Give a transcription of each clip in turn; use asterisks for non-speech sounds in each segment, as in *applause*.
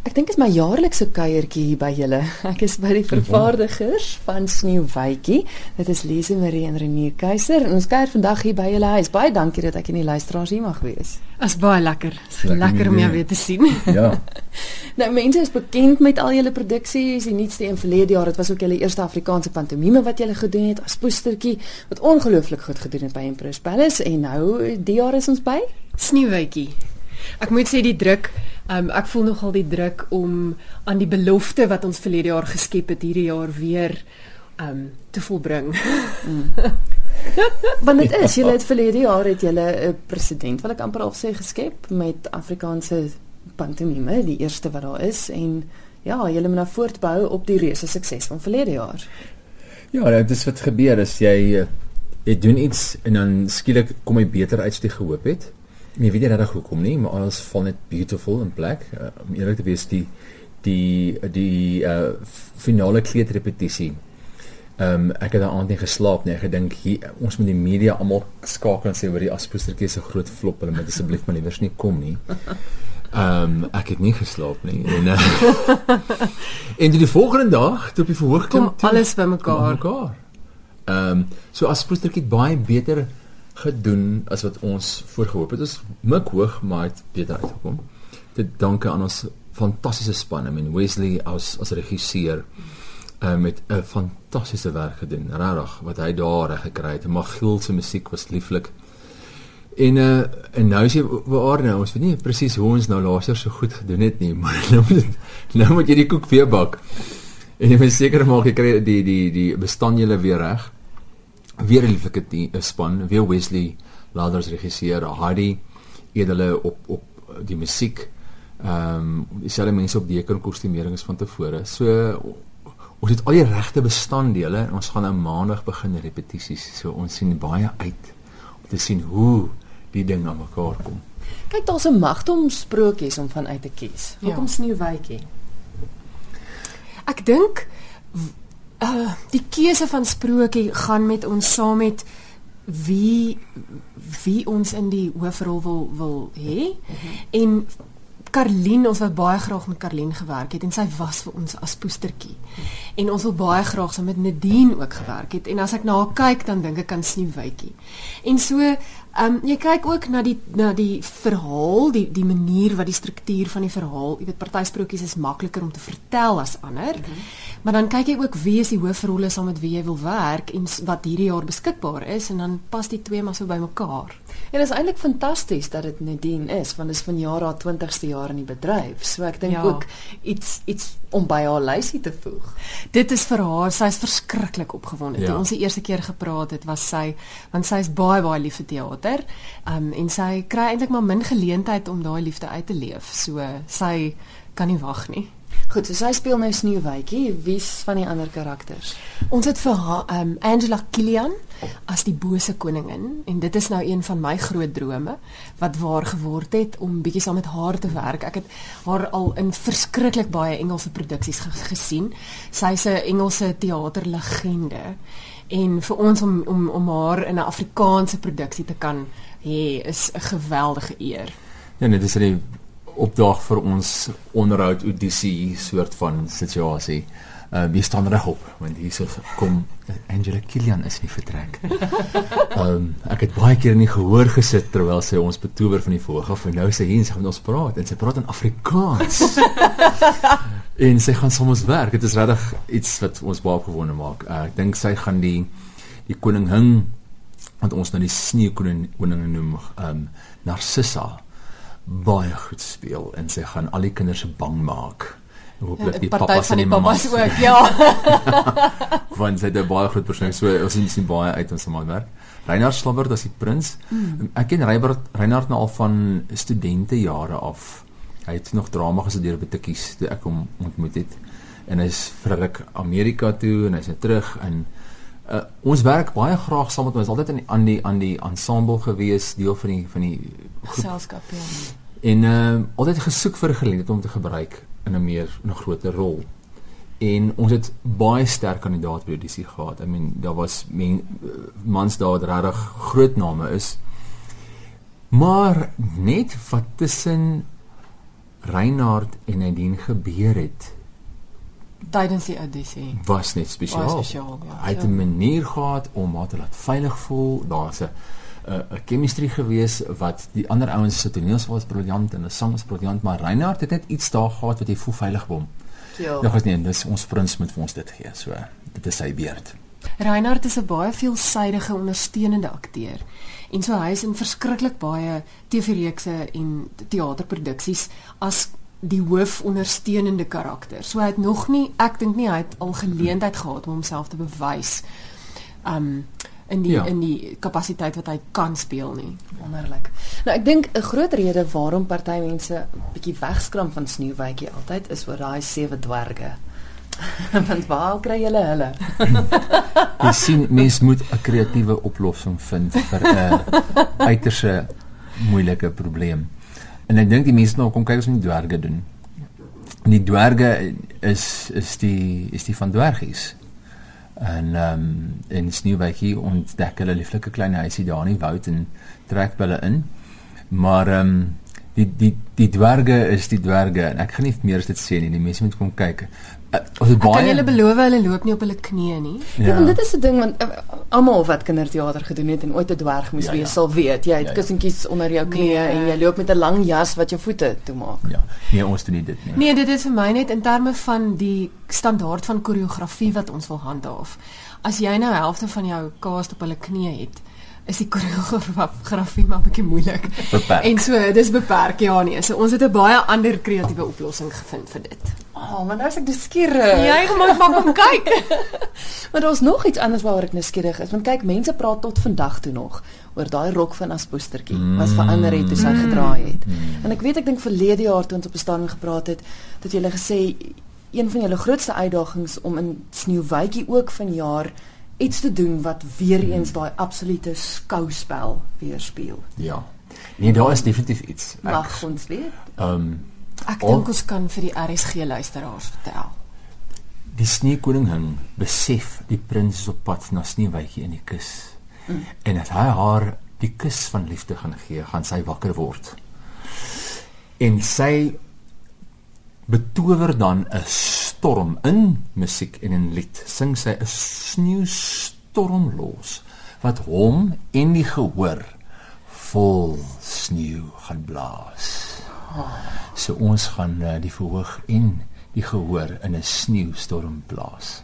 Ek dink dit is my jaarlikse kuiertjie hier by julle. *laughs* Ek is by die vervaardigers van Sneeuwwytjie. Dit is Lise Marie en Renier Keiser en ons kuier vandag hier by julle huis. Baie dankie dat ek in die luisteraars hier mag wees. As baie lekker. Is Lekker lekker om jou weer te sien. *laughs* Ja. *laughs* Nou mense is bekend met al julle produksies. Die nuutste een verlede jaar, dit was ook julle eerste Afrikaanse pantomime wat julle gedoen het as poestertjie wat ongelooflik goed gedoen het by Empress Palace en nou die jaar is ons by. Sneeuwwytjie. Ek moet sê die druk, um, ek voel nogal die druk om aan die belofte wat ons verlede jaar geskep het hierdie jaar weer um te volbring. *laughs* Want dit is, julle het verlede jaar het julle 'n president wil ek amper al sê geskep met Afrikaanse pantomime, die eerste wat daar is en ja, julle moet nou voortbou op die reuse sukses van verlede jaar. Ja, dit is wat gebeur as jy eh, jy doen iets en dan skielik kom jy beter uit as jy gehoop het. Jy weet nie regtig hoekom nie, maar alles val net beautiful in plek. Uh, om eerlik te wees, die die die uh finale kleedrepetisie. Ehm um, ek het daai aand nie geslaap nie. Ek gedink hier ons moet die media almal skakel en sê oor die aspoestertjie se groot flop, hulle moet asseblief maar liewers nie kom nie. Ehm um, ek het nie geslaap nie. En uh, *laughs* en die volgende dag, toe op die verhoog klim, Kom toe- alles bymekaar. mekaar. Ehm um, so as poestertjie het baie beter gedoen as wat ons voorgehoop het. Ons mik hoog, maar het beter uitgekom. Dit danke aan ons fantastiese span. I mean Wesley as as regisseur uh, met 'n fantastiese werk gedoen. Regtig wat hy daar reg gekry het. Magiel se musiek was lieflik. En uh, en nou is jy waar nou ons weet nie presies hoe ons nou laas jaar so goed gedoen het nie, *laughs* maar nou moet nou moet jy die koek weer bak. En jy moet seker maak jy kry die die die bestanddele weer reg. Weer 'n lieflike die- 'n span, weer Wesley Ladders regisseur, Hardy edele op op die musiek. Ehm um, dieselfde mense op deken kostumering is van tevore. So ons het al die regte bestanddele en ons gaan nou maandag begin repetisies. So ons sien baie uit om te sien hoe die ding aan mekaar kom. Kyk, daar's 'n magt om sprokies om van uit te kies. Hoekom Ja. Sneeuwwytjie? Ek dink uh die keuse van sprokie gaan met ons saam met wie wie ons in die hoofrol wil wil hê. En Karlien, ons wou baie graag met Karlien gewerk het en sy was vir ons as poestertjie. En ons wil baie graag saam met Nadine ook gewerk het. En as ek na haar kyk, dan dink ek aan Sneeuwwytjie. En so, ehm um, jy kyk ook na die na die verhaal, die die manier wat die struktuur van die verhaal, jy weet partysprokies is makliker om te vertel as ander. Mm -hmm. Maar dan kyk jy ook wie is die hoofrolle saam met wie jy wil werk en wat hierdie jaar beskikbaar is en dan pas die twee maar so bymekaar. En dit is eintlik fantasties dat dit Nadine is want dit is vanjaar haar 20ste jaar in die bedryf. So ek dink Ja. ook iets iets om by haar lysie te voeg. Dit is vir haar, sy is verskriklik opgewonde. Ja. Toe ons die eerste keer gepraat het, was sy want sy is baie baie lief vir teater. Um en sy kry eintlik maar min geleentheid om daai liefde uit te leef. So sy kan nie wag nie. Goed, so sy speel nou Sneeuwwytjie. Wie's van die ander karakters? Ons het vir haar um Angela Kilian as die bose koningin en dit is nou een van my groot drome wat waar geword het om bietjie saam met haar te werk. Ek het haar al in verskriklik baie Engelse produksies ge gesien. Sy's 'n Engelse teaterlegende en vir ons om om om haar in 'n Afrikaanse produksie te kan hê is 'n geweldige eer. Ja, dit is 'n opdrag vir ons onderhoud audisie soort van situasie. Uh wie staan regop want hier so kom Angela Kilian is nie vertrek. Ehm *laughs* um, ek het baie keer in die gehoor gesit terwyl sy ons betower van die voorg af en nou sê hy en sy gaan met ons praat en sy praat in Afrikaans. *laughs* en sy gaan soms werk. Dit is regtig iets wat ons baie opgewonde maak. Uh, ek dink sy gaan die die koning hing wat ons nou die sneeukoning koning noem, ehm um, Narcissa baie goed speel en sy gaan al die kinders bang maak. En Hooplik die Party pappas en die die mammas ook, *laughs* ja. *laughs* want sy het 'n baie groot persoon. So ons sien sien baie uit ons saam werk. Reinhard Slabbert as die prins. Mm. Ek ken Reinhard Reinhard nou al van studentejare af. Hy het nog drama gestudeer by Tikkies toe ek hom ontmoet het. En hy's ruk Amerika toe en hy's nou terug en uh, ons werk baie graag saam met hom. Is altyd aan die aan die aan die ensemble gewees, deel van die van die groep Geselskap, ja. En uh altyd gesoek vir 'n geleentheid om te gebruik in 'n meer 'n groter rol. En ons het baie sterk kandidaat by die audisie gehad. I mean, daar was men, mans daar wat regtig groot name is. Maar net wat tussen Reinhard en Nadine gebeur het tydens die audisie. was net spesiaal. Ja. Hy het Ja. 'n manier gehad om haar te laat veilig voel. Daar's 'n 'n 'n chemistry gewees wat die ander ouens se toneel was briljant en 'n sang was briljant, maar Reinhard het net iets daar gehad wat jy voel veilig by hom. Ja. Ja, gas nee, dis ons prins moet vir ons dit gee. So, dit is sy beurt. Reinhard is 'n baie veelsidige ondersteunende akteur. En so hy is in verskriklik baie TV-reekse en teaterproduksies as die hoofondersteunende karakter. So hy het nog nie, ek dink nie hy het al geleentheid gehad om homself te bewys. Um in die Ja. in die kapasiteit wat hy kan speel nie. Wonderlik. Nou ek dink 'n groot rede waarom party mense bietjie wegskram van Sneeuwwitjie altyd is oor daai sewe dwerge. *laughs* Want waar kry julle hulle? *laughs* Jy sien mens moet 'n kreatiewe oplossing vind vir 'n *laughs* uiterse moeilike probleem. En ek dink die mense nou kom kyk ons die dwerge doen. En die dwerge is is die is die van dwergies. En um, in Sneeuwwitjie ontdek hulle lieflike klein huisie daar in die woud en trek hulle in. Maar ehm um, die die die dwerge is die dwerge en ek gaan nie meer as dit sê nie. Die mense moet kom kyk. Uh, ons het Ek kan baie julle beloof hulle loop nie op hulle knieë nie. Ja, ja want dit is 'n ding want uh, almal wat kinderteater gedoen het en ooit 'n dwerg moes Ja, ja, ja. wees sal weet jy het Ja, ja. kussentjies onder jou knieë Nee. en jy loop met 'n lang jas wat jou voete toemaak. Ja, nee, ons doen nie dit nie. Nee, dit is vir my net in terme van die standaard van koreografie wat ons wil handhaaf. As jy nou helfte van jou cast op hulle knieë het, is die koreografie maar 'n bietjie moeilik. Beperk. En so, dis beperk ja nee. So ons het 'n baie ander kreatiewe oplossing gevind vir dit. Oh, maar nou is ek nuuskierig. Jy moet maar kom kyk. *laughs* Maar daar's nog iets anders waaroor ek nuuskierig is. Want kyk, mense praat tot vandag toe nog oor daai rok van Aspoestertjie mm. wat verander het toe sy gedraai het. Mm. En ek weet ek dink verlede jaar toe ons op 'n stadium gepraat het, dat jy gesê een van julle grootste uitdagings om in Sneeuwwitjie ook vanjaar iets te doen wat weer eens daai absolute skouspel weerspieël. Ja. Nee, daar is definitief iets. Ek Mag ons weet? ehm um, Ek dink ons kan vir die RSG luisteraars vertel. die sneeukoningin besef die prins is op pad na Sneeuwwitjie in die kus. Mm. En as hy haar die kus van liefde gaan gee, gaan sy wakker word. En sy betower dan 'n storm in musiek en in lied. Sing sy 'n sneeustorm los wat hom en die gehoor vol sneeu gaan blaas. So ons gaan uh, die verhoog en die gehoor in 'n sneeustorm blaas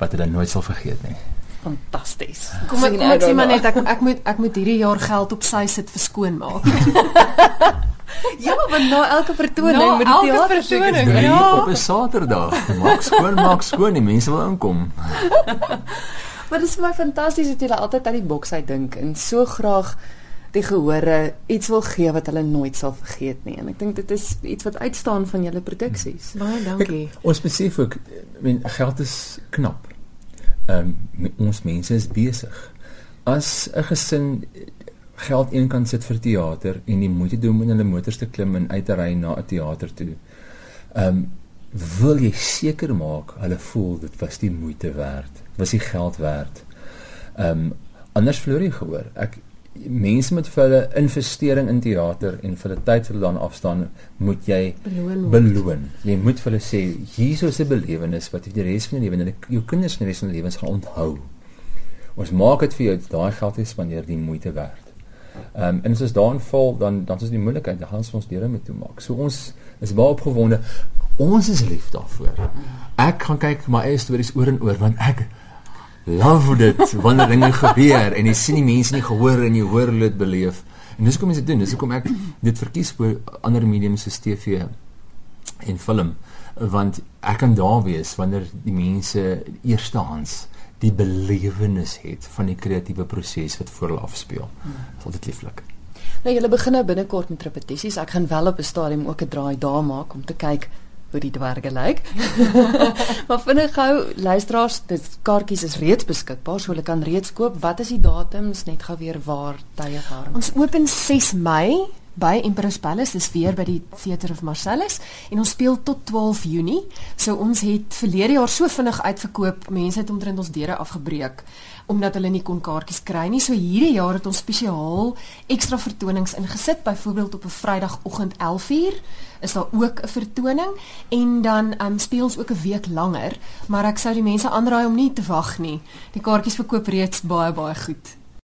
wat hulle nooit sal vergeet nie. Fantasties. Kom ek kom ek sê maar net ek ek moet ek moet hierdie jaar geld op sy sit vir skoonmaak. *laughs* *laughs* Ja, want na elke vertoning Na met die elke teater vertoning. Drie Ja. op 'n Saterdag. Maak skoon, maak skoon, die mense wil inkom. *laughs* Maar dit is vir my fantasties dat julle altyd uit die boks uit dink en so graag die gehore iets wil gee wat hulle nooit sal vergeet nie. En ek dink dit is iets wat uitstaan van julle produksies. Baie dankie. Ons besef ook, ek meen geld is knap. Ehm um, ons mense is besig. As 'n gesin geld eenkant sit vir teater en die moeite doen om in hulle motors te klim en uit te ry na 'n teater toe. Ehm um, wil jy seker maak hulle voel dit was die moeite werd, was die geld werd. Ehm um, anders verloor jy gehoor. Ek mense met vir hulle investering in teater en vir hulle tyd wat hulle dan afstaan, moet jy Beloon word. beloon. Jy moet vir hulle sê hier is 'n belewenis wat jy die res van jou lewe en jou kinders in die res van hulle lewens gaan onthou. Ons maak dit vir jou daai geld jy spandeer die moeite werd. Ehm um, en as ons daarin val dan dan is die moeilikheid, dan gaan ons ons deure met toe maak. So ons is baie opgewonde. Ons is lief daarvoor. Ek gaan kyk my eie stories oor en oor want ek love dit wanneer dinge *laughs* gebeur en jy sien die mense nie gehoor en jy hoor hulle dit beleef. En dis hoekom mense dit doen. Dis hoekom ek dit verkies voor ander mediums soos TV en film want ek kan daar wees wanneer die mense eerstehands die belewenis het van die kreatiewe proses wat voor hulle afspeel. Dit is altyd lieflik. Nou julle begin nou binnekort met repetisies. Ek gaan wel op 'n stadium ook 'n draai daar maak om te kyk hoe die dwerge lyk. *laughs* *laughs* maar vinnig gou, luisteraars, dit kaartjies is reeds beskikbaar, so hulle kan reeds koop. Wat is die datums? Net gou weer waar tye waarom. Ons open 6 Mei by Emperor's Palace, dis weer by die Theatre of Marcellus en ons speel tot 12 Junie. So ons het verlede jaar so vinnig uitverkoop, mense het omtrent ons deure afgebreek omdat hulle nie kon kaartjies kry nie. So hierdie jaar het ons spesiaal ekstra vertonings ingesit, byvoorbeeld op 'n Vrydagoggend 11uur is daar ook 'n vertoning en dan um, speel ons ook 'n week langer, maar ek sou die mense aanraai om nie te wag nie. Die kaartjies verkoop reeds baie baie goed.